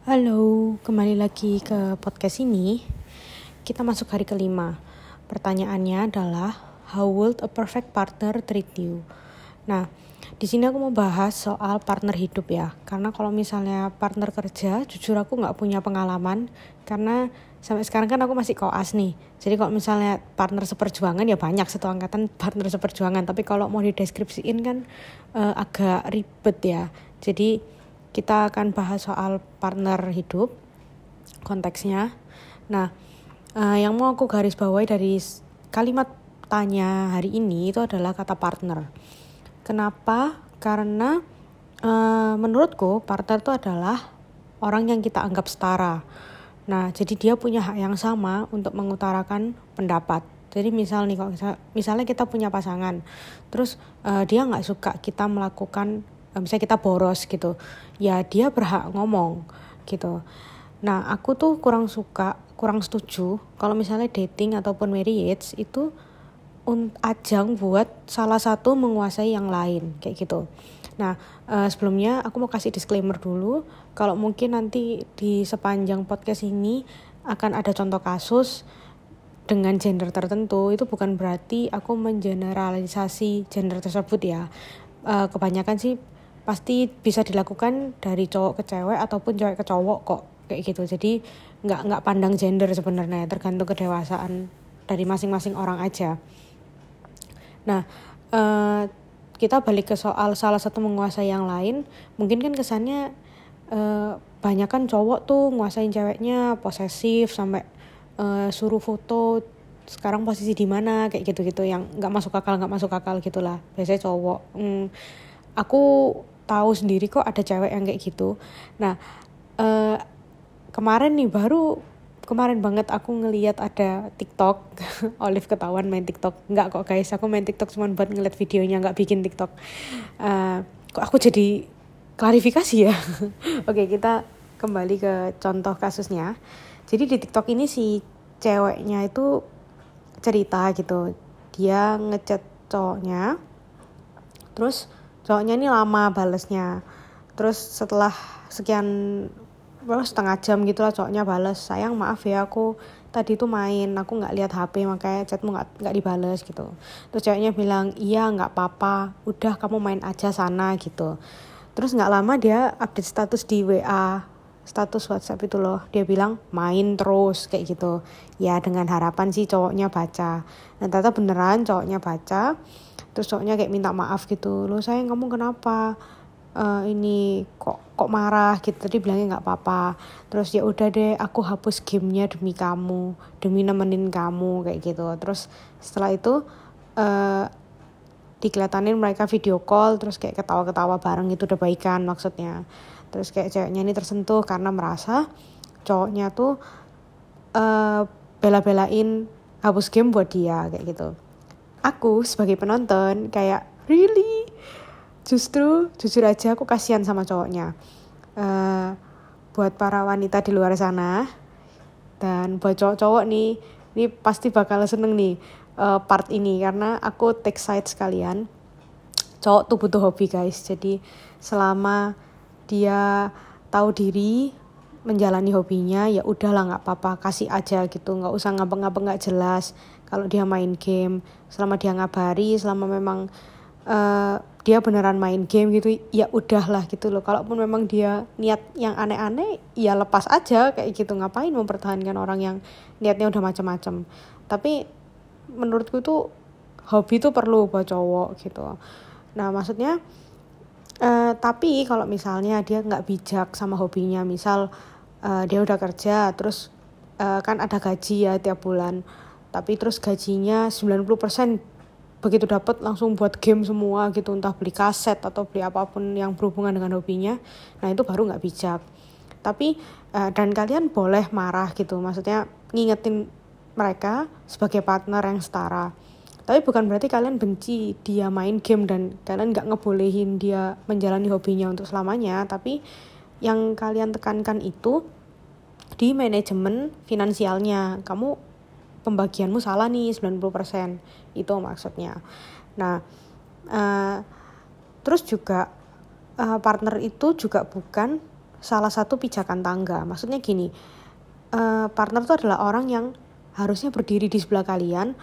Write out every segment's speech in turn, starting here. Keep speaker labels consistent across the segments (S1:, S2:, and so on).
S1: Halo, kembali lagi ke podcast ini. Kita masuk hari kelima. Pertanyaannya adalah How would a perfect partner treat you? Nah, di sini aku mau bahas soal partner hidup ya. Karena kalau misalnya partner kerja, jujur aku nggak punya pengalaman. Karena sampai sekarang kan aku masih koas nih. Jadi kalau misalnya partner seperjuangan ya banyak satu angkatan partner seperjuangan. Tapi kalau mau dideskripsiin kan uh, agak ribet ya. Jadi kita akan bahas soal partner hidup konteksnya. Nah, uh, yang mau aku garis bawahi dari kalimat tanya hari ini itu adalah kata partner. Kenapa? Karena uh, menurutku partner itu adalah orang yang kita anggap setara. Nah, jadi dia punya hak yang sama untuk mengutarakan pendapat. Jadi misal nih, kalau misalnya kita punya pasangan, terus uh, dia nggak suka kita melakukan misalnya kita boros gitu ya dia berhak ngomong gitu. Nah aku tuh kurang suka kurang setuju kalau misalnya dating ataupun marriage itu ajang buat salah satu menguasai yang lain kayak gitu. Nah uh, sebelumnya aku mau kasih disclaimer dulu kalau mungkin nanti di sepanjang podcast ini akan ada contoh kasus dengan gender tertentu itu bukan berarti aku mengeneralisasi gender tersebut ya. Uh, kebanyakan sih pasti bisa dilakukan dari cowok ke cewek ataupun cewek ke cowok kok kayak gitu. Jadi nggak nggak pandang gender sebenarnya tergantung kedewasaan dari masing-masing orang aja. Nah uh, kita balik ke soal salah satu menguasai yang lain. Mungkin kan kesannya uh, banyak kan cowok tuh nguasain ceweknya posesif sampai uh, suruh foto sekarang posisi di mana? kayak gitu-gitu yang nggak masuk akal nggak masuk akal gitulah. Biasanya cowok hmm, aku tahu sendiri kok ada cewek yang kayak gitu. Nah uh, kemarin nih baru kemarin banget aku ngeliat ada TikTok. Olive ketahuan main TikTok. Nggak kok guys. Aku main TikTok cuma buat ngeliat videonya nggak bikin TikTok. Uh, kok aku jadi klarifikasi ya? Oke kita kembali ke contoh kasusnya. Jadi di TikTok ini si ceweknya itu cerita gitu. Dia ngechat cowoknya. Terus cowoknya ini lama balesnya. Terus setelah sekian well, setengah jam gitu lah cowoknya bales. Sayang maaf ya aku tadi tuh main. Aku nggak lihat HP makanya chatmu nggak nggak dibales gitu. Terus ceweknya bilang iya nggak apa-apa. Udah kamu main aja sana gitu. Terus nggak lama dia update status di WA status WhatsApp itu loh. Dia bilang main terus kayak gitu. Ya dengan harapan sih cowoknya baca. Dan ternyata beneran cowoknya baca terus cowoknya kayak minta maaf gitu. Lo sayang kamu kenapa uh, ini kok kok marah? Gitu. Tadi bilangnya nggak apa-apa. Terus ya udah deh aku hapus gamenya demi kamu demi nemenin kamu kayak gitu. Terus setelah itu uh, dikelihatanin mereka video call terus kayak ketawa-ketawa bareng itu udah baikan maksudnya. Terus kayak ceweknya ini tersentuh karena merasa cowoknya tuh uh, bela-belain hapus game buat dia kayak gitu aku sebagai penonton kayak really? Justru jujur aja aku kasihan sama cowoknya. Uh, buat para wanita di luar sana dan buat cowok-cowok nih ini pasti bakal seneng nih uh, part ini karena aku take side sekalian. Cowok tuh butuh hobi guys. Jadi selama dia tahu diri menjalani hobinya ya udahlah nggak apa-apa kasih aja gitu. Nggak usah ngapa-ngapa nggak jelas kalau dia main game selama dia ngabari selama memang uh, dia beneran main game gitu ya udahlah gitu loh. Kalaupun memang dia niat yang aneh-aneh ya lepas aja kayak gitu. Ngapain mempertahankan orang yang niatnya udah macam-macam tapi menurutku itu hobi itu perlu buat cowok gitu. Nah maksudnya uh, tapi kalau misalnya dia nggak bijak sama hobinya misal uh, dia udah kerja terus uh, kan ada gaji ya tiap bulan tapi terus gajinya 90% begitu dapat langsung buat game semua gitu. Entah beli kaset atau beli apa pun yang berhubungan dengan hobinya. Nah itu baru nggak bijak. Tapi uh, dan kalian boleh marah gitu. Maksudnya ngingetin mereka sebagai partner yang setara. Tapi bukan berarti kalian benci dia main game dan kalian nggak ngebolehin dia menjalani hobinya untuk selamanya. Tapi yang kalian tekankan itu di manajemen finansialnya. Kamu pembagianmu salah nih 90% itu maksudnya. Nah uh, terus juga uh, partner itu juga bukan salah satu pijakan tangga. Maksudnya gini uh, partner itu adalah orang yang harusnya berdiri di sebelah kalian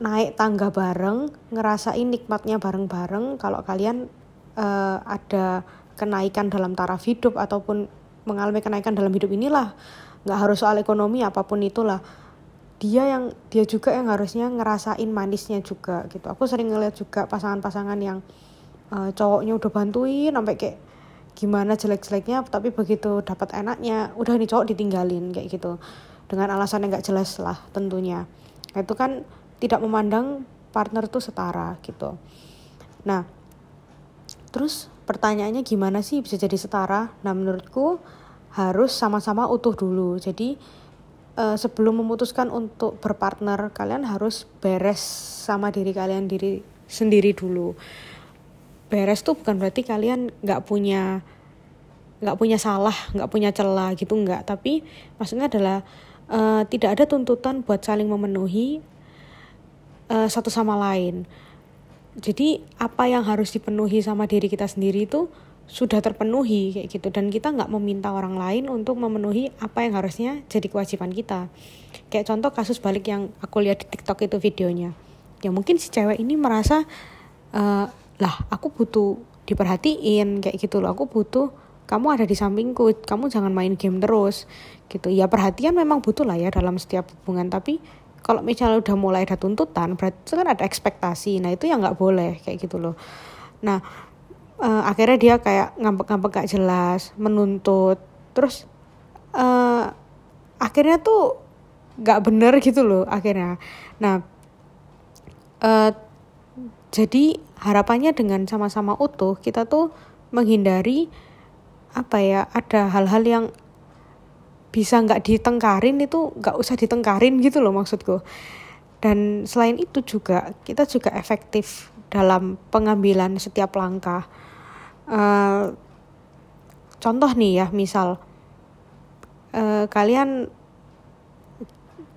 S1: naik tangga bareng ngerasain nikmatnya bareng-bareng. Kalau kalian uh, ada kenaikan dalam taraf hidup ataupun mengalami kenaikan dalam hidup inilah nggak harus soal ekonomi apa pun itulah dia yang dia juga yang harusnya ngerasain manisnya juga gitu. Aku sering ngeliat juga pasangan-pasangan yang uh, cowoknya udah bantuin sampai kayak gimana jelek-jeleknya tapi begitu dapat enaknya udah nih cowok ditinggalin kayak gitu. Dengan alasan yang nggak jelas lah tentunya. Itu kan tidak memandang partner tuh setara gitu. Nah terus pertanyaannya gimana sih bisa jadi setara? Nah menurutku harus sama-sama utuh dulu. Jadi uh, sebelum memutuskan untuk berpartner kalian harus beres sama diri kalian diri sendiri dulu. Beres tuh bukan berarti kalian nggak punya nggak punya salah nggak punya celah gitu nggak. Tapi maksudnya adalah uh, tidak ada tuntutan buat saling memenuhi uh, satu sama lain. Jadi apa yang harus dipenuhi sama diri kita sendiri itu sudah terpenuhi kayak gitu. Dan kita nggak meminta orang lain untuk memenuhi apa yang harusnya jadi kewajiban kita. Kayak contoh kasus balik yang aku lihat di TikTok itu videonya. Ya mungkin si cewek ini merasa uh, lah aku butuh diperhatiin kayak gitu loh. Aku butuh kamu ada di sampingku kamu jangan main game terus gitu. Ya perhatian memang butuh lah ya dalam setiap hubungan tapi kalau misalnya udah mulai ada tuntutan berarti kan ada ekspektasi. Nah itu yang nggak boleh kayak gitu loh. Nah uh, akhirnya dia kayak ngambek-ngambek gak jelas menuntut. Terus uh, akhirnya tuh gak bener gitu loh akhirnya. Nah uh, jadi harapannya dengan sama-sama utuh kita tuh menghindari apa ya ada hal-hal yang bisa nggak ditengkarin itu nggak usah ditengkarin gitu loh maksudku. Dan selain itu juga kita juga efektif dalam pengambilan setiap langkah uh, contoh nih ya misal uh, kalian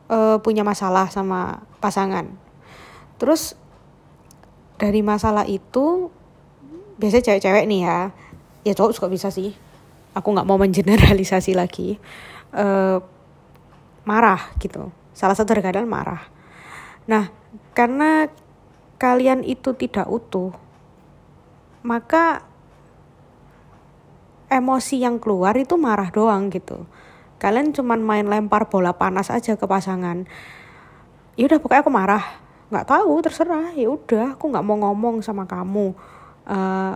S1: uh, punya masalah sama pasangan. Terus dari masalah itu biasanya cewek-cewek nih ya ya cowok juga bisa sih. Aku nggak mau mengeneralisasi lagi. Uh, marah gitu. Salah satu kalian marah. Nah karena kalian itu tidak utuh maka emosi yang keluar itu marah doang gitu. Kalian cuman main lempar bola panas aja ke pasangan. Ya udah pokoknya aku marah. Nggak tahu terserah. Ya udah aku nggak mau ngomong sama kamu. Uh,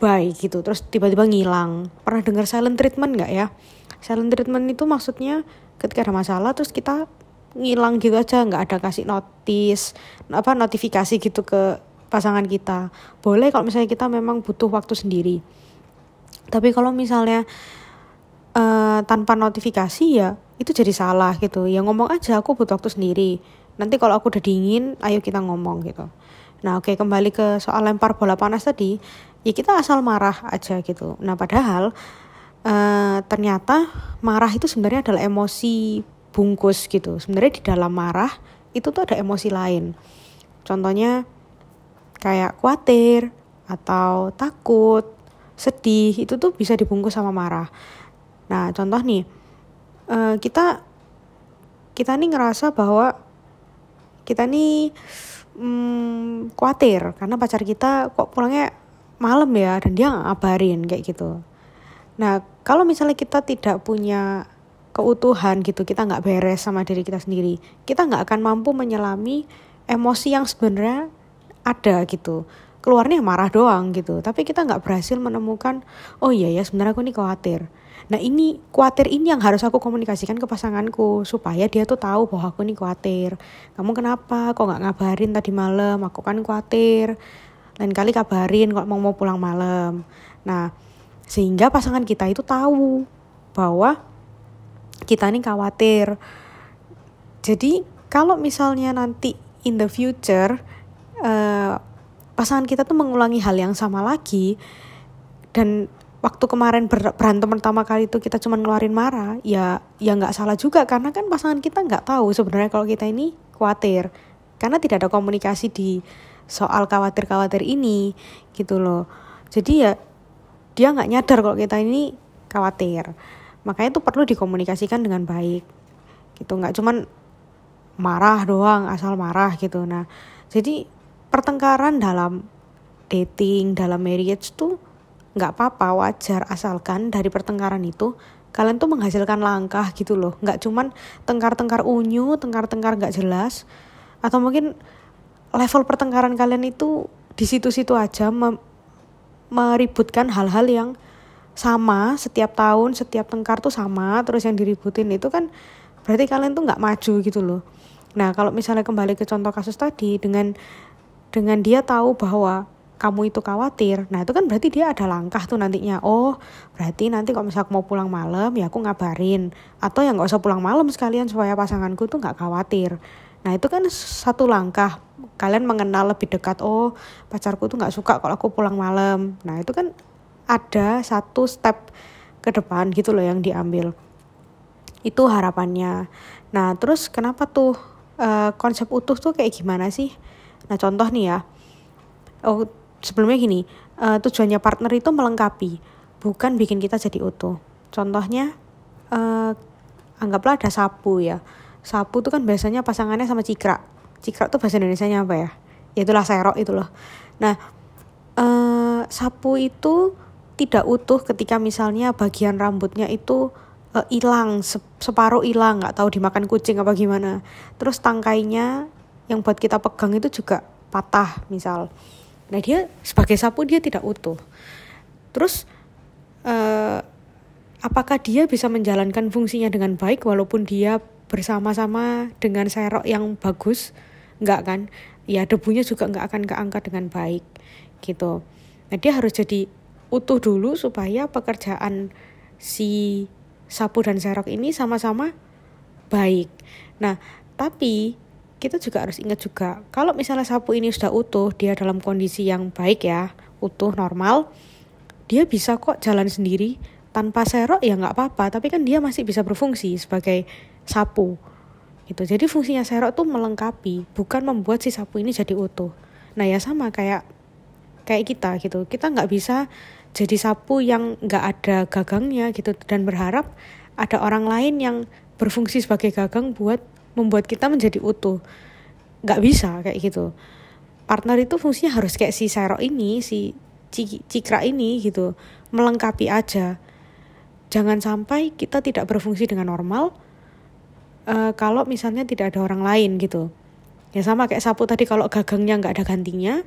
S1: bye gitu. Terus tiba-tiba ngilang. Pernah dengar silent treatment nggak ya? Silent treatment itu maksudnya ketika ada masalah terus kita ngilang gitu aja. Nggak ada kasih notis apa notifikasi gitu ke pasangan kita. Boleh kalau misalnya kita memang butuh waktu sendiri tapi kalau misalnya uh, tanpa notifikasi ya itu jadi salah gitu. Ya ngomong aja aku butuh waktu sendiri. Nanti kalau aku udah dingin ayo kita ngomong gitu. Nah oke okay, kembali ke soal lempar bola panas tadi. Ya kita asal marah aja gitu. Nah padahal uh, ternyata marah itu sebenarnya adalah emosi bungkus gitu. Sebenarnya di dalam marah itu tuh ada emosi lain. Contohnya kayak khawatir atau takut sedih itu tuh bisa dibungkus sama marah. Nah contoh nih uh, kita kita nih ngerasa bahwa kita nih hmm, khawatir karena pacar kita kok pulangnya malam ya dan dia ngabarin kayak gitu. Nah kalau misalnya kita tidak punya keutuhan gitu kita nggak beres sama diri kita sendiri kita nggak akan mampu menyelami emosi yang sebenarnya ada gitu keluarnya marah doang gitu. Tapi kita nggak berhasil menemukan oh iya ya sebenarnya aku ini khawatir. Nah ini khawatir ini yang harus aku komunikasikan ke pasanganku supaya dia tuh tahu bahwa aku ini khawatir. Kamu kenapa? Kok nggak ngabarin tadi malam? Aku kan khawatir. Lain kali kabarin kalau mau mau pulang malam. Nah sehingga pasangan kita itu tahu bahwa kita ini khawatir. Jadi kalau misalnya nanti in the future uh, pasangan kita tuh mengulangi hal yang sama lagi. Dan waktu kemarin ber berantem pertama kali itu kita cuma ngeluarin marah ya ya nggak salah juga. Karena kan pasangan kita nggak tahu sebenarnya kalau kita ini khawatir. Karena tidak ada komunikasi di soal khawatir khawatir ini gitu loh. Jadi ya dia nggak nyadar kalau kita ini khawatir. Makanya itu perlu dikomunikasikan dengan baik gitu. Nggak cuman marah doang asal marah gitu. Nah jadi pertengkaran dalam dating dalam marriage tuh nggak apa-apa wajar. Asalkan dari pertengkaran itu kalian tuh menghasilkan langkah gitu loh. Nggak cuman tengkar-tengkar unyu tengkar-tengkar nggak jelas. Atau mungkin level pertengkaran kalian itu di situ-situ aja meributkan hal-hal yang sama. Setiap tahun setiap tengkar tuh sama terus yang diributin itu kan berarti kalian tuh nggak maju gitu loh. Nah kalau misalnya kembali ke contoh kasus tadi dengan dengan dia tahu bahwa kamu itu khawatir. Nah itu kan berarti dia ada langkah tuh nantinya. Oh berarti nanti kalau misalnya aku mau pulang malam ya aku ngabarin. Atau yang nggak usah pulang malam sekalian supaya pasanganku tuh nggak khawatir. Nah itu kan satu langkah. Kalian mengenal lebih dekat oh pacarku tuh nggak suka kalau aku pulang malam. Nah itu kan ada satu step ke depan gitu loh yang diambil. Itu harapannya. Nah terus kenapa tuh uh, konsep utuh tuh kayak gimana sih nah contoh nih ya. Oh sebelumnya gini uh, tujuannya partner itu melengkapi bukan bikin kita jadi utuh. Contohnya uh, anggaplah ada sapu ya. Sapu tuh kan biasanya pasangannya sama cikra cikra tuh bahasa Indonesia nya apa ya? ya itulah serok itu loh. Nah uh, sapu itu tidak utuh ketika misalnya bagian rambutnya itu hilang uh, separuh hilang nggak tahu dimakan kucing apa gimana. Terus tangkainya yang buat kita pegang itu juga patah misal. Nah dia sebagai sapu dia tidak utuh. Terus uh, apakah dia bisa menjalankan fungsinya dengan baik walaupun dia bersama-sama dengan serok yang bagus? Nggak kan? Ya debunya juga nggak akan keangkat dengan baik gitu. Nah dia harus jadi utuh dulu supaya pekerjaan si sapu dan serok ini sama-sama baik. Nah, tapi kita juga harus ingat juga kalau misalnya sapu ini sudah utuh, dia dalam kondisi yang baik ya, utuh normal, dia bisa kok jalan sendiri tanpa serok ya nggak apa-apa, tapi kan dia masih bisa berfungsi sebagai sapu. Gitu. Jadi fungsinya serok tuh melengkapi, bukan membuat si sapu ini jadi utuh. Nah ya sama kayak kayak kita gitu, kita nggak bisa jadi sapu yang nggak ada gagangnya gitu dan berharap ada orang lain yang berfungsi sebagai gagang buat membuat kita menjadi utuh. Nggak bisa kayak gitu. Partner itu fungsinya harus kayak si serok ini si cikra ini gitu. Melengkapi aja. Jangan sampai kita tidak berfungsi dengan normal uh, kalau misalnya tidak ada orang lain gitu. Ya sama kayak sapu tadi kalau gagangnya nggak ada gantinya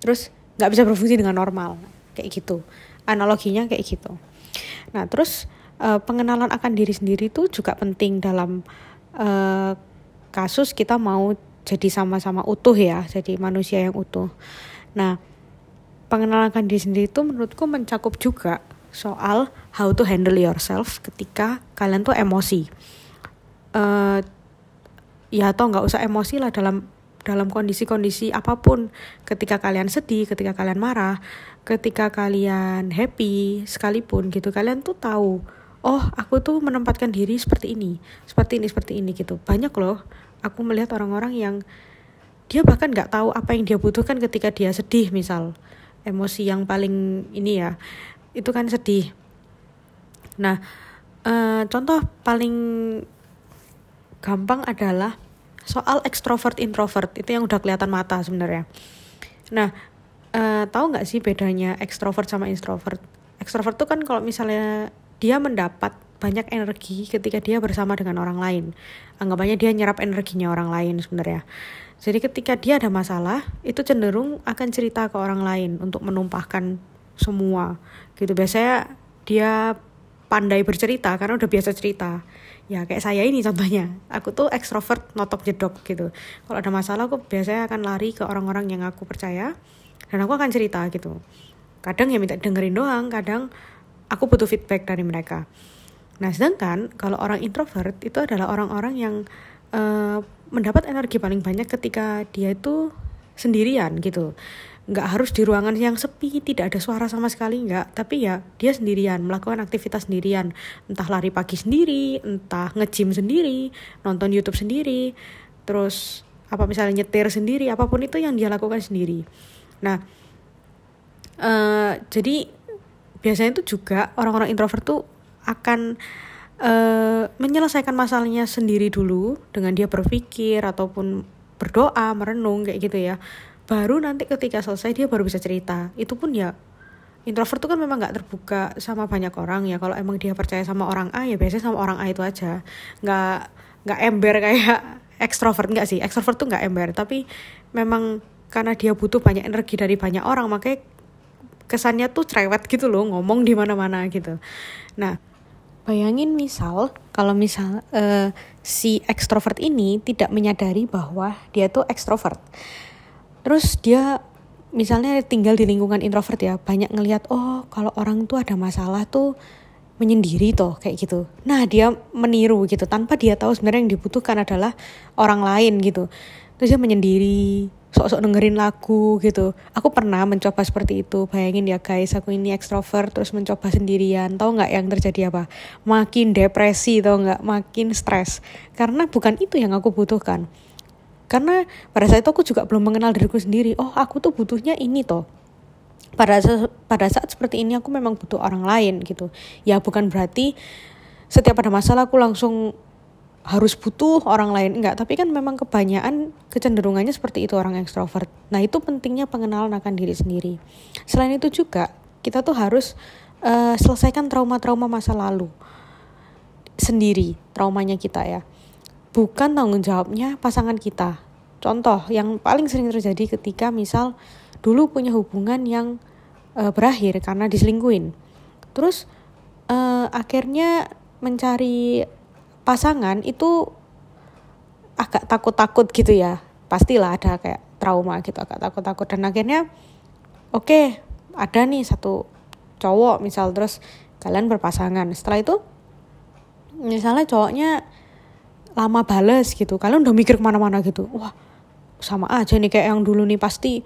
S1: terus nggak bisa berfungsi dengan normal. Kayak gitu. Analoginya kayak gitu. Nah terus uh, pengenalan akan diri sendiri itu juga penting dalam uh, kasus kita mau jadi sama-sama utuh ya jadi manusia yang utuh. Nah pengenalan diri sendiri itu menurutku mencakup juga soal how to handle yourself ketika kalian tuh emosi. Uh, ya atau nggak usah emosi lah dalam dalam kondisi-kondisi apa pun. Ketika kalian sedih ketika kalian marah ketika kalian happy sekalipun gitu kalian tuh tahu oh aku tuh menempatkan diri seperti ini seperti ini seperti ini gitu. Banyak loh aku melihat orang-orang yang dia bahkan nggak tahu apa yang dia butuhkan ketika dia sedih misal. Emosi yang paling ini ya itu kan sedih. Nah uh, contoh paling gampang adalah soal ekstrovert introvert. Itu yang udah kelihatan mata sebenarnya. Nah uh, tahu nggak sih bedanya ekstrovert sama introvert? Ekstrovert tuh kan kalau misalnya dia mendapat banyak energi ketika dia bersama dengan orang lain. Anggapannya dia nyerap energinya orang lain sebenarnya. Jadi ketika dia ada masalah, itu cenderung akan cerita ke orang lain untuk menumpahkan semua. Gitu biasanya dia pandai bercerita karena udah biasa cerita. Ya kayak saya ini contohnya. Aku tuh ekstrovert notok jedok gitu. Kalau ada masalah aku biasanya akan lari ke orang-orang yang aku percaya dan aku akan cerita gitu kadang ya minta dengerin doang kadang aku butuh feedback dari mereka. Nah sedangkan kalau orang introvert itu adalah orang-orang yang uh, mendapat energi paling banyak ketika dia itu sendirian gitu. Nggak harus di ruangan yang sepi tidak ada suara sama sekali nggak. Tapi ya dia sendirian melakukan aktivitas sendirian. Entah lari pagi sendiri entah ngejim sendiri nonton YouTube sendiri terus apa misalnya nyetir sendiri apa pun itu yang dia lakukan sendiri. Nah, uh, jadi biasanya itu juga orang-orang introvert tuh akan uh, menyelesaikan masalahnya sendiri dulu dengan dia berpikir ataupun berdoa merenung kayak gitu ya. Baru nanti ketika selesai dia baru bisa cerita. Itu pun ya introvert tuh kan memang nggak terbuka sama banyak orang ya. Kalau emang dia percaya sama orang A ya biasanya sama orang A itu aja. Nggak nggak ember kayak ekstrovert nggak sih. Ekstrovert tuh nggak ember. Tapi memang karena dia butuh banyak energi dari banyak orang makanya kesannya tuh cerewet gitu loh ngomong di mana-mana gitu. Nah bayangin misal kalau misal uh, si ekstrovert ini tidak menyadari bahwa dia tuh ekstrovert. Terus dia misalnya tinggal di lingkungan introvert ya banyak ngelihat oh kalau orang tuh ada masalah tuh menyendiri toh kayak gitu. Nah dia meniru gitu tanpa dia tahu sebenarnya yang dibutuhkan adalah orang lain gitu. Terus dia menyendiri sok-sok dengerin lagu gitu. Aku pernah mencoba seperti itu. Bayangin ya guys aku ini ekstrovert terus mencoba sendirian. Tahu nggak yang terjadi apa? Makin depresi tau nggak? Makin stres. Karena bukan itu yang aku butuhkan. Karena pada saat itu aku juga belum mengenal diriku sendiri. Oh aku tuh butuhnya ini toh. Pada saat, pada saat seperti ini aku memang butuh orang lain gitu. Ya bukan berarti setiap ada masalah aku langsung harus butuh orang lain enggak tapi kan memang kebanyakan kecenderungannya seperti itu orang ekstrovert nah itu pentingnya pengenalan akan diri sendiri selain itu juga kita tuh harus uh, selesaikan trauma-trauma masa lalu sendiri traumanya kita ya bukan tanggung jawabnya pasangan kita. Contoh yang paling sering terjadi ketika misal dulu punya hubungan yang uh, berakhir karena diselingkuin. Terus uh, akhirnya mencari pasangan itu agak takut-takut gitu ya. Pastilah ada kayak trauma gitu agak takut-takut dan akhirnya oke okay, ada nih satu cowok misal terus kalian berpasangan. Setelah itu misalnya cowoknya lama bales gitu kalian udah mikir ke mana-mana gitu wah sama aja nih kayak yang dulu nih pasti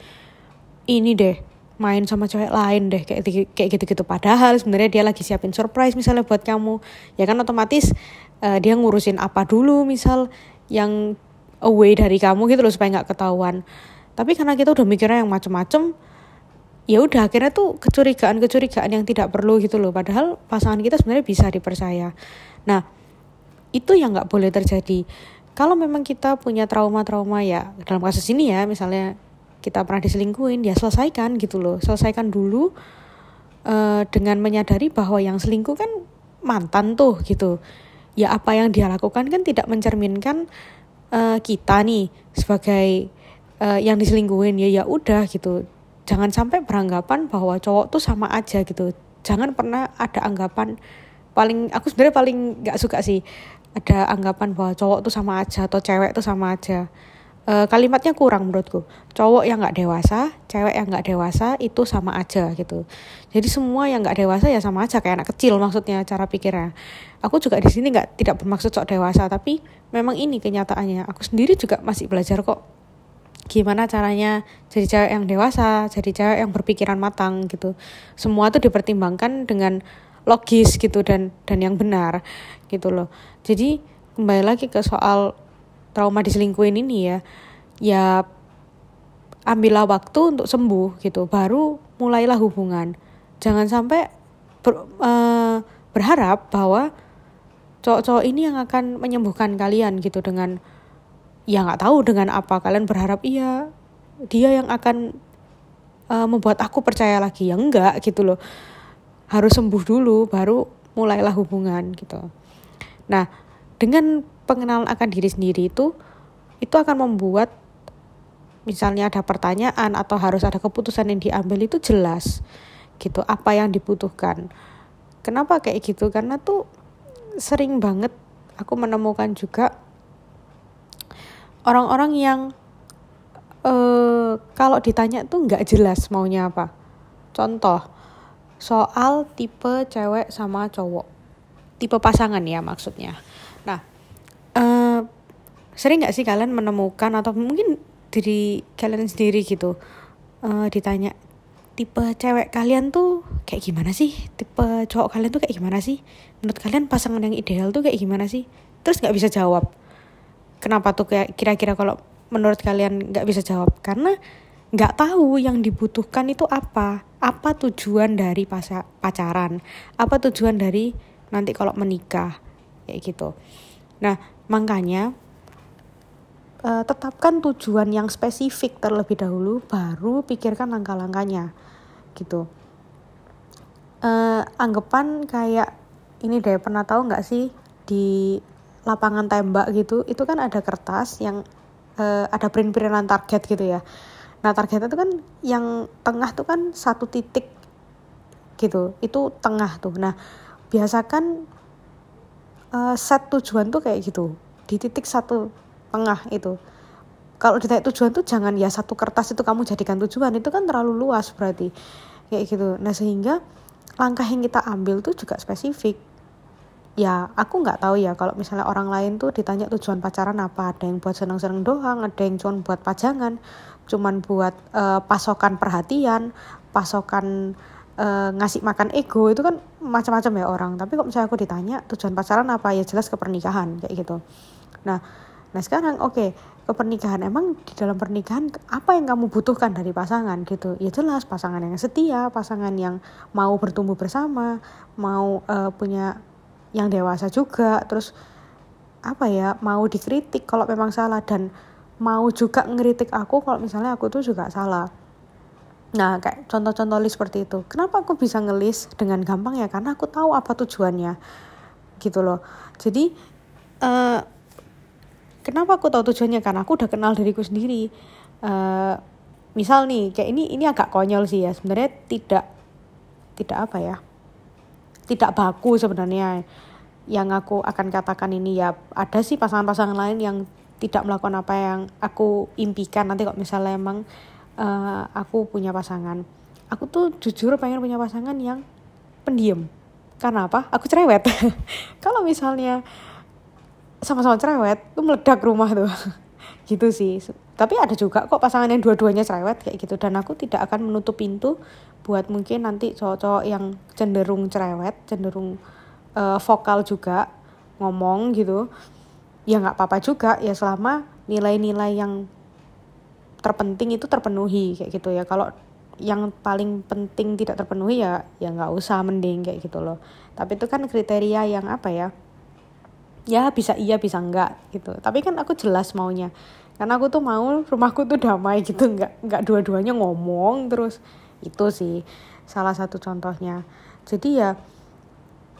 S1: ini deh main sama cewek lain deh kayak kayak gitu-gitu. Padahal sebenarnya dia lagi siapin surprise misalnya buat kamu. Ya kan otomatis uh, dia ngurusin apa dulu misal yang away dari kamu gitu loh supaya nggak ketahuan. Tapi karena kita udah mikirnya yang macem-macem ya udah akhirnya tuh kecurigaan-kecurigaan yang tidak perlu gitu loh. Padahal pasangan kita sebenarnya bisa dipercaya. Nah itu yang nggak boleh terjadi. Kalau memang kita punya trauma-trauma ya dalam kasus ini ya misalnya kita pernah diselingkuin ya selesaikan gitu loh. Selesaikan dulu uh, dengan menyadari bahwa yang selingkuh kan mantan tuh gitu. Ya apa yang dia lakukan kan tidak mencerminkan uh, kita nih sebagai uh, yang diselingkuhin. Ya ya udah gitu. Jangan sampai beranggapan bahwa cowok tuh sama aja gitu. Jangan pernah ada anggapan paling aku sebenarnya paling nggak suka sih ada anggapan bahwa cowok tuh sama aja atau cewek tuh sama aja e, kalimatnya kurang menurutku. Cowok yang nggak dewasa cewek yang nggak dewasa itu sama aja gitu. Jadi semua yang nggak dewasa ya sama aja kayak anak kecil maksudnya cara pikirnya. Aku juga di sini nggak tidak bermaksud sok dewasa tapi memang ini kenyataannya. Aku sendiri juga masih belajar kok gimana caranya jadi cewek yang dewasa jadi cewek yang berpikiran matang gitu. Semua tuh dipertimbangkan dengan logis gitu dan dan yang benar gitu loh. Jadi kembali lagi ke soal trauma diselingkuhin ini ya ya ambillah waktu untuk sembuh gitu baru mulailah hubungan. Jangan sampai ber, uh, berharap bahwa cowok-cowok ini yang akan menyembuhkan kalian gitu dengan ya nggak tahu dengan apa kalian berharap iya dia yang akan uh, membuat aku percaya lagi. Ya enggak gitu loh. Harus sembuh dulu baru mulailah hubungan gitu. Nah dengan pengenalan akan diri sendiri itu itu akan membuat misalnya ada pertanyaan atau harus ada keputusan yang diambil itu jelas gitu apa yang dibutuhkan. Kenapa kayak gitu? Karena tuh sering banget aku menemukan juga orang-orang yang uh, kalau ditanya tuh nggak jelas maunya apa. Contoh soal tipe cewek sama cowok. Tipe pasangan ya maksudnya sering nggak sih kalian menemukan atau mungkin diri kalian sendiri gitu uh, ditanya tipe cewek kalian tuh kayak gimana sih? Tipe cowok kalian tuh kayak gimana sih? Menurut kalian pasangan yang ideal tuh kayak gimana sih? Terus nggak bisa jawab. Kenapa tuh kayak kira-kira kalau menurut kalian nggak bisa jawab? Karena nggak tahu yang dibutuhkan itu apa. Apa tujuan dari pacaran? Apa tujuan dari nanti kalau menikah? Kayak gitu. Nah makanya uh, tetapkan tujuan yang spesifik terlebih dahulu baru pikirkan langkah-langkahnya gitu. Uh, anggapan kayak ini deh pernah tahu nggak sih di lapangan tembak gitu itu kan ada kertas yang uh, ada print-printan target gitu ya. Nah target itu kan yang tengah tuh kan satu titik gitu itu tengah tuh. Nah biasakan uh, set tujuan tuh kayak gitu di titik satu tengah itu. Kalau ditanya tujuan tuh jangan ya satu kertas itu kamu jadikan tujuan itu kan terlalu luas berarti. Kayak gitu. Nah sehingga langkah yang kita ambil tuh juga spesifik. Ya aku nggak tahu ya kalau misalnya orang lain tuh ditanya tujuan pacaran apa. Ada yang buat seneng-seneng doang ada yang cuma buat pajangan. Cuman buat uh, pasokan perhatian pasokan uh, ngasih makan ego itu kan macam-macam ya orang. Tapi kok misalnya aku ditanya tujuan pacaran apa ya jelas ke pernikahan kayak gitu. Nah nah sekarang oke okay, emang di dalam pernikahan apa yang kamu butuhkan dari pasangan gitu? Ya jelas pasangan yang setia pasangan yang mau bertumbuh bersama mau uh, punya yang dewasa juga terus apa ya mau dikritik kalau memang salah dan mau juga ngeritik aku kalau misalnya aku tuh juga salah. Nah kayak contoh-contoh list seperti itu. Kenapa aku bisa ngelis dengan gampang ya? Karena aku tahu apa tujuannya gitu loh. Jadi uh, kenapa aku tahu tujuannya? Karena aku udah kenal diriku sendiri. Uh, misal nih kayak ini ini agak konyol sih ya. Sebenarnya tidak tidak apa ya? Tidak baku sebenarnya. Yang aku akan katakan ini ya ada sih pasangan-pasangan lain yang tidak melakukan apa yang aku impikan. Nanti kok misalnya emang uh, aku punya pasangan. Aku tuh jujur pengen punya pasangan yang pendiam. Karena apa? Aku cerewet. Kalau misalnya sama-sama cerewet tuh meledak rumah tuh. Gitu sih. Tapi ada juga kok pasangan yang dua-duanya cerewet kayak gitu. Dan aku tidak akan menutup pintu buat mungkin nanti cowok-cowok yang cenderung cerewet cenderung uh, vokal juga ngomong gitu ya nggak apa-apa juga. Ya selama nilai-nilai yang terpenting itu terpenuhi kayak gitu ya. Kalau yang paling penting tidak terpenuhi ya ya nggak usah mending kayak gitu loh. Tapi itu kan kriteria yang apa ya ya bisa iya bisa enggak gitu. Tapi kan aku jelas maunya. Karena aku tuh mau rumahku tuh damai gitu nggak nggak dua-duanya ngomong terus. Itu sih salah satu contohnya. Jadi ya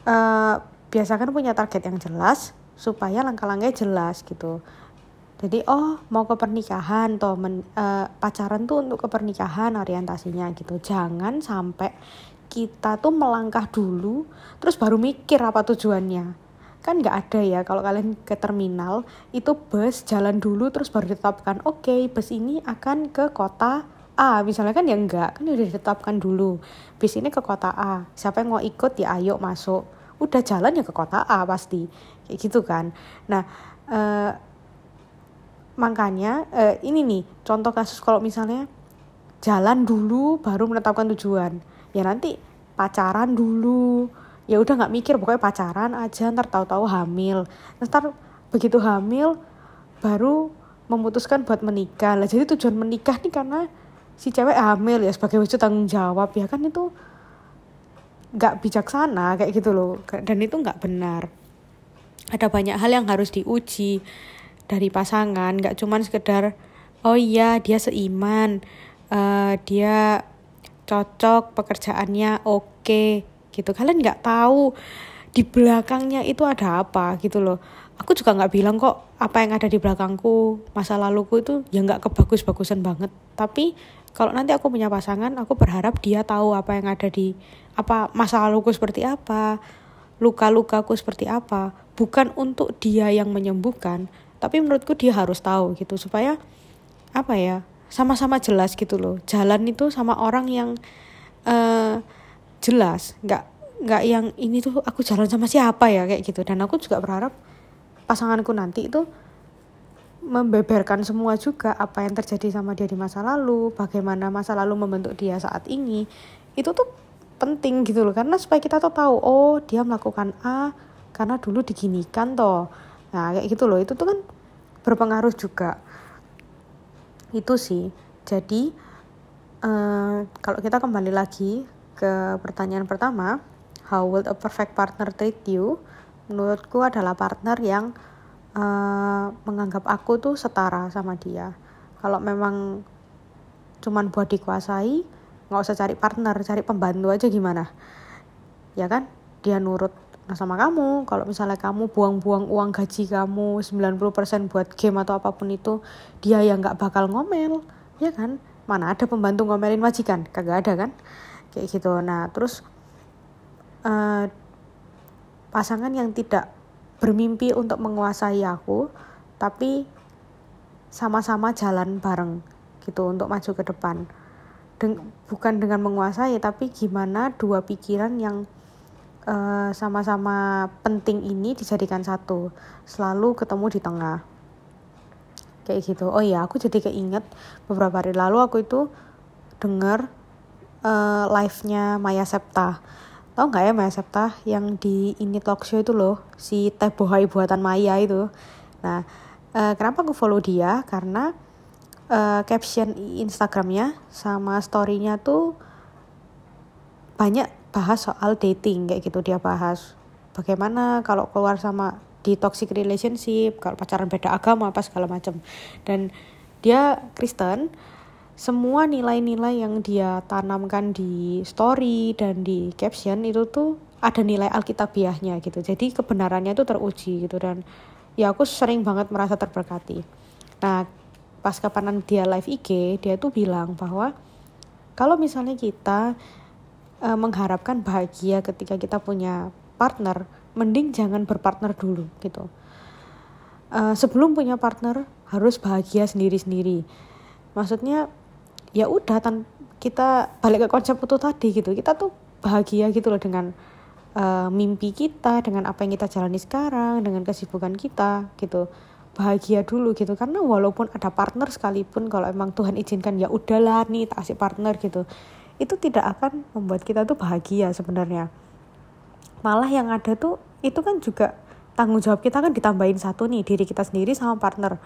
S1: uh, biasakan punya target yang jelas supaya langkah-langkahnya jelas gitu. Jadi oh mau ke pernikahan toh men, uh, pacaran tuh untuk ke pernikahan orientasinya gitu. Jangan sampai kita tuh melangkah dulu terus baru mikir apa tujuannya kan nggak ada ya kalau kalian ke terminal itu bus jalan dulu terus baru ditetapkan. Oke okay, bus ini akan ke kota A. Misalnya kan ya enggak kan udah ditetapkan dulu. Bis ini ke kota A. Siapa yang mau ikut ya ayo masuk. Udah jalan ya ke kota A pasti. Kayak gitu kan. Nah uh, makanya uh, ini nih contoh kasus kalau misalnya jalan dulu baru menetapkan tujuan. Ya nanti pacaran dulu ya udah nggak mikir pokoknya pacaran aja ntar tahu-tahu hamil. Ntar begitu hamil baru memutuskan buat menikah. Lah jadi tujuan menikah nih karena si cewek hamil ya sebagai wujud tanggung jawab. Ya kan itu nggak bijaksana kayak gitu loh. Dan itu nggak benar. Ada banyak hal yang harus diuji dari pasangan. Nggak cuman sekedar oh iya dia seiman uh, dia cocok pekerjaannya oke. okay, gitu. Kalian nggak tahu di belakangnya itu ada apa gitu loh. Aku juga nggak bilang kok apa yang ada di belakangku masa laluku itu ya nggak kebagus-bagusan banget. Tapi kalau nanti aku punya pasangan aku berharap dia tahu apa yang ada di apa masa laluku seperti apa luka-lukaku seperti apa. Bukan untuk dia yang menyembuhkan tapi menurutku dia harus tahu gitu supaya apa ya sama-sama jelas gitu loh. Jalan itu sama orang yang uh, jelas nggak nggak yang ini tuh aku jalan sama siapa ya kayak gitu. Dan aku juga berharap pasanganku nanti itu membeberkan semua juga apa yang terjadi sama dia di masa lalu bagaimana masa lalu membentuk dia saat ini. Itu tuh penting gitu loh karena supaya kita tuh tahu oh dia melakukan A karena dulu diginikan toh. Nah kayak gitu loh itu tuh kan berpengaruh juga. Itu sih. Jadi uh, kalau kita kembali lagi ke pertanyaan pertama how will a perfect partner treat you? Menurutku adalah partner yang uh, menganggap aku tuh setara sama dia. Kalau memang cuman buat dikuasai nggak usah cari partner cari pembantu aja gimana? Ya kan? Dia nurut sama kamu. Kalau misalnya kamu buang-buang uang gaji kamu 90% buat game atau apa pun itu dia yang nggak bakal ngomel. Ya kan? Mana ada pembantu ngomelin majikan? Kagak ada kan kayak gitu. Nah terus uh, pasangan yang tidak bermimpi untuk menguasai aku tapi sama-sama jalan bareng gitu untuk maju ke depan. Den bukan dengan menguasai tapi gimana dua pikiran yang eh, sama-sama penting ini dijadikan satu. Selalu ketemu di tengah. Kayak gitu. Oh iya aku jadi keinget beberapa hari lalu aku itu denger uh, live-nya Maya Septa. Tau nggak ya Maya Septa yang di ini talk show itu loh si teh bohai buatan Maya itu? Nah uh, kenapa aku follow dia? Karena uh, caption Instagramnya sama storynya tuh banyak bahas soal dating kayak gitu dia bahas. Bagaimana kalau keluar sama di toxic relationship kalau pacaran beda agama apa segala macam dan dia Kristen semua nilai-nilai yang dia tanamkan di story dan di caption itu tuh ada nilai alkitabiahnya gitu. Jadi kebenarannya itu teruji gitu dan ya aku sering banget merasa terberkati. Nah pas kapanan dia live IG dia tuh bilang bahwa kalau misalnya kita uh, mengharapkan bahagia ketika kita punya partner mending jangan berpartner dulu gitu. Uh, sebelum punya partner harus bahagia sendiri-sendiri. Maksudnya ya udah tan kita balik ke konsep itu tadi gitu. Kita tuh bahagia gitu loh dengan uh, mimpi kita dengan apa yang kita jalani sekarang dengan kesibukan kita gitu. Bahagia dulu gitu karena walaupun ada partner sekalipun kalau emang Tuhan izinkan ya udahlah nih tak kasih partner gitu. Itu tidak akan membuat kita tuh bahagia sebenarnya. Malah yang ada tuh itu kan juga tanggung jawab kita kan ditambahin satu nih diri kita sendiri sama partner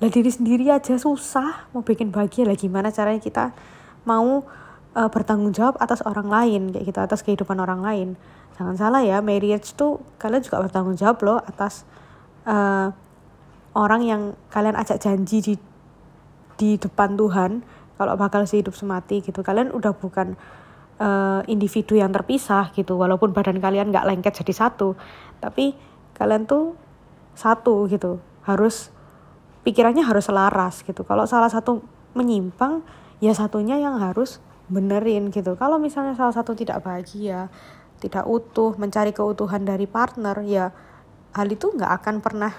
S1: lah diri sendiri aja susah mau bikin bahagia. Lah gimana caranya kita mau uh, bertanggung jawab atas orang lain kayak gitu atas kehidupan orang lain. Jangan salah ya marriage tuh kalian juga bertanggung jawab loh atas uh, orang yang kalian ajak janji di di depan Tuhan kalau bakal sehidup semati gitu. Kalian udah bukan uh, individu yang terpisah gitu walaupun badan kalian nggak lengket jadi satu. Tapi kalian tuh satu gitu harus pikirannya harus selaras gitu. Kalau salah satu menyimpang ya satunya yang harus benerin gitu. Kalau misalnya salah satu tidak bahagia tidak utuh mencari keutuhan dari partner ya hal itu nggak akan pernah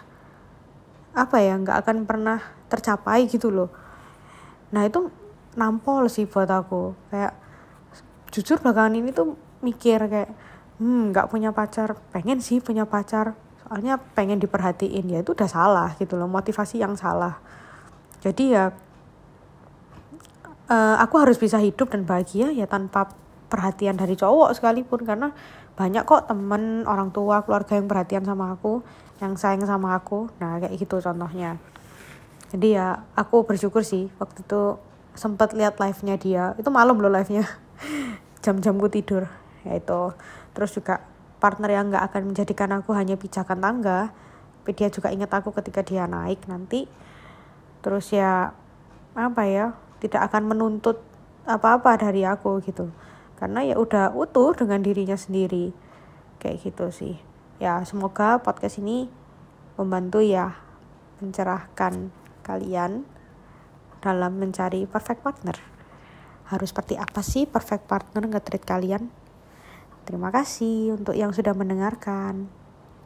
S1: apa ya nggak akan pernah tercapai gitu loh. Nah itu nampol sih buat aku. Kayak jujur belakangan ini tuh mikir kayak hmm nggak punya pacar. Pengen sih punya pacar soalnya pengen diperhatiin ya itu udah salah gitu loh motivasi yang salah. Jadi ya uh, aku harus bisa hidup dan bahagia ya tanpa perhatian dari cowok sekalipun karena banyak kok temen orang tua keluarga yang perhatian sama aku yang sayang sama aku. Nah kayak gitu contohnya. Jadi ya aku bersyukur sih waktu itu sempat lihat live nya dia. Itu malam loh live nya jam-jamku tidur ya itu. Terus juga partner yang nggak akan menjadikan aku hanya pijakan tangga tapi dia juga ingat aku ketika dia naik nanti. Terus ya apa ya tidak akan menuntut apa-apa dari aku gitu. Karena ya udah utuh dengan dirinya sendiri. Kayak gitu sih. Ya semoga podcast ini membantu ya mencerahkan kalian dalam mencari perfect partner. Harus seperti apa sih perfect partner nge-treat kalian terima kasih untuk yang sudah mendengarkan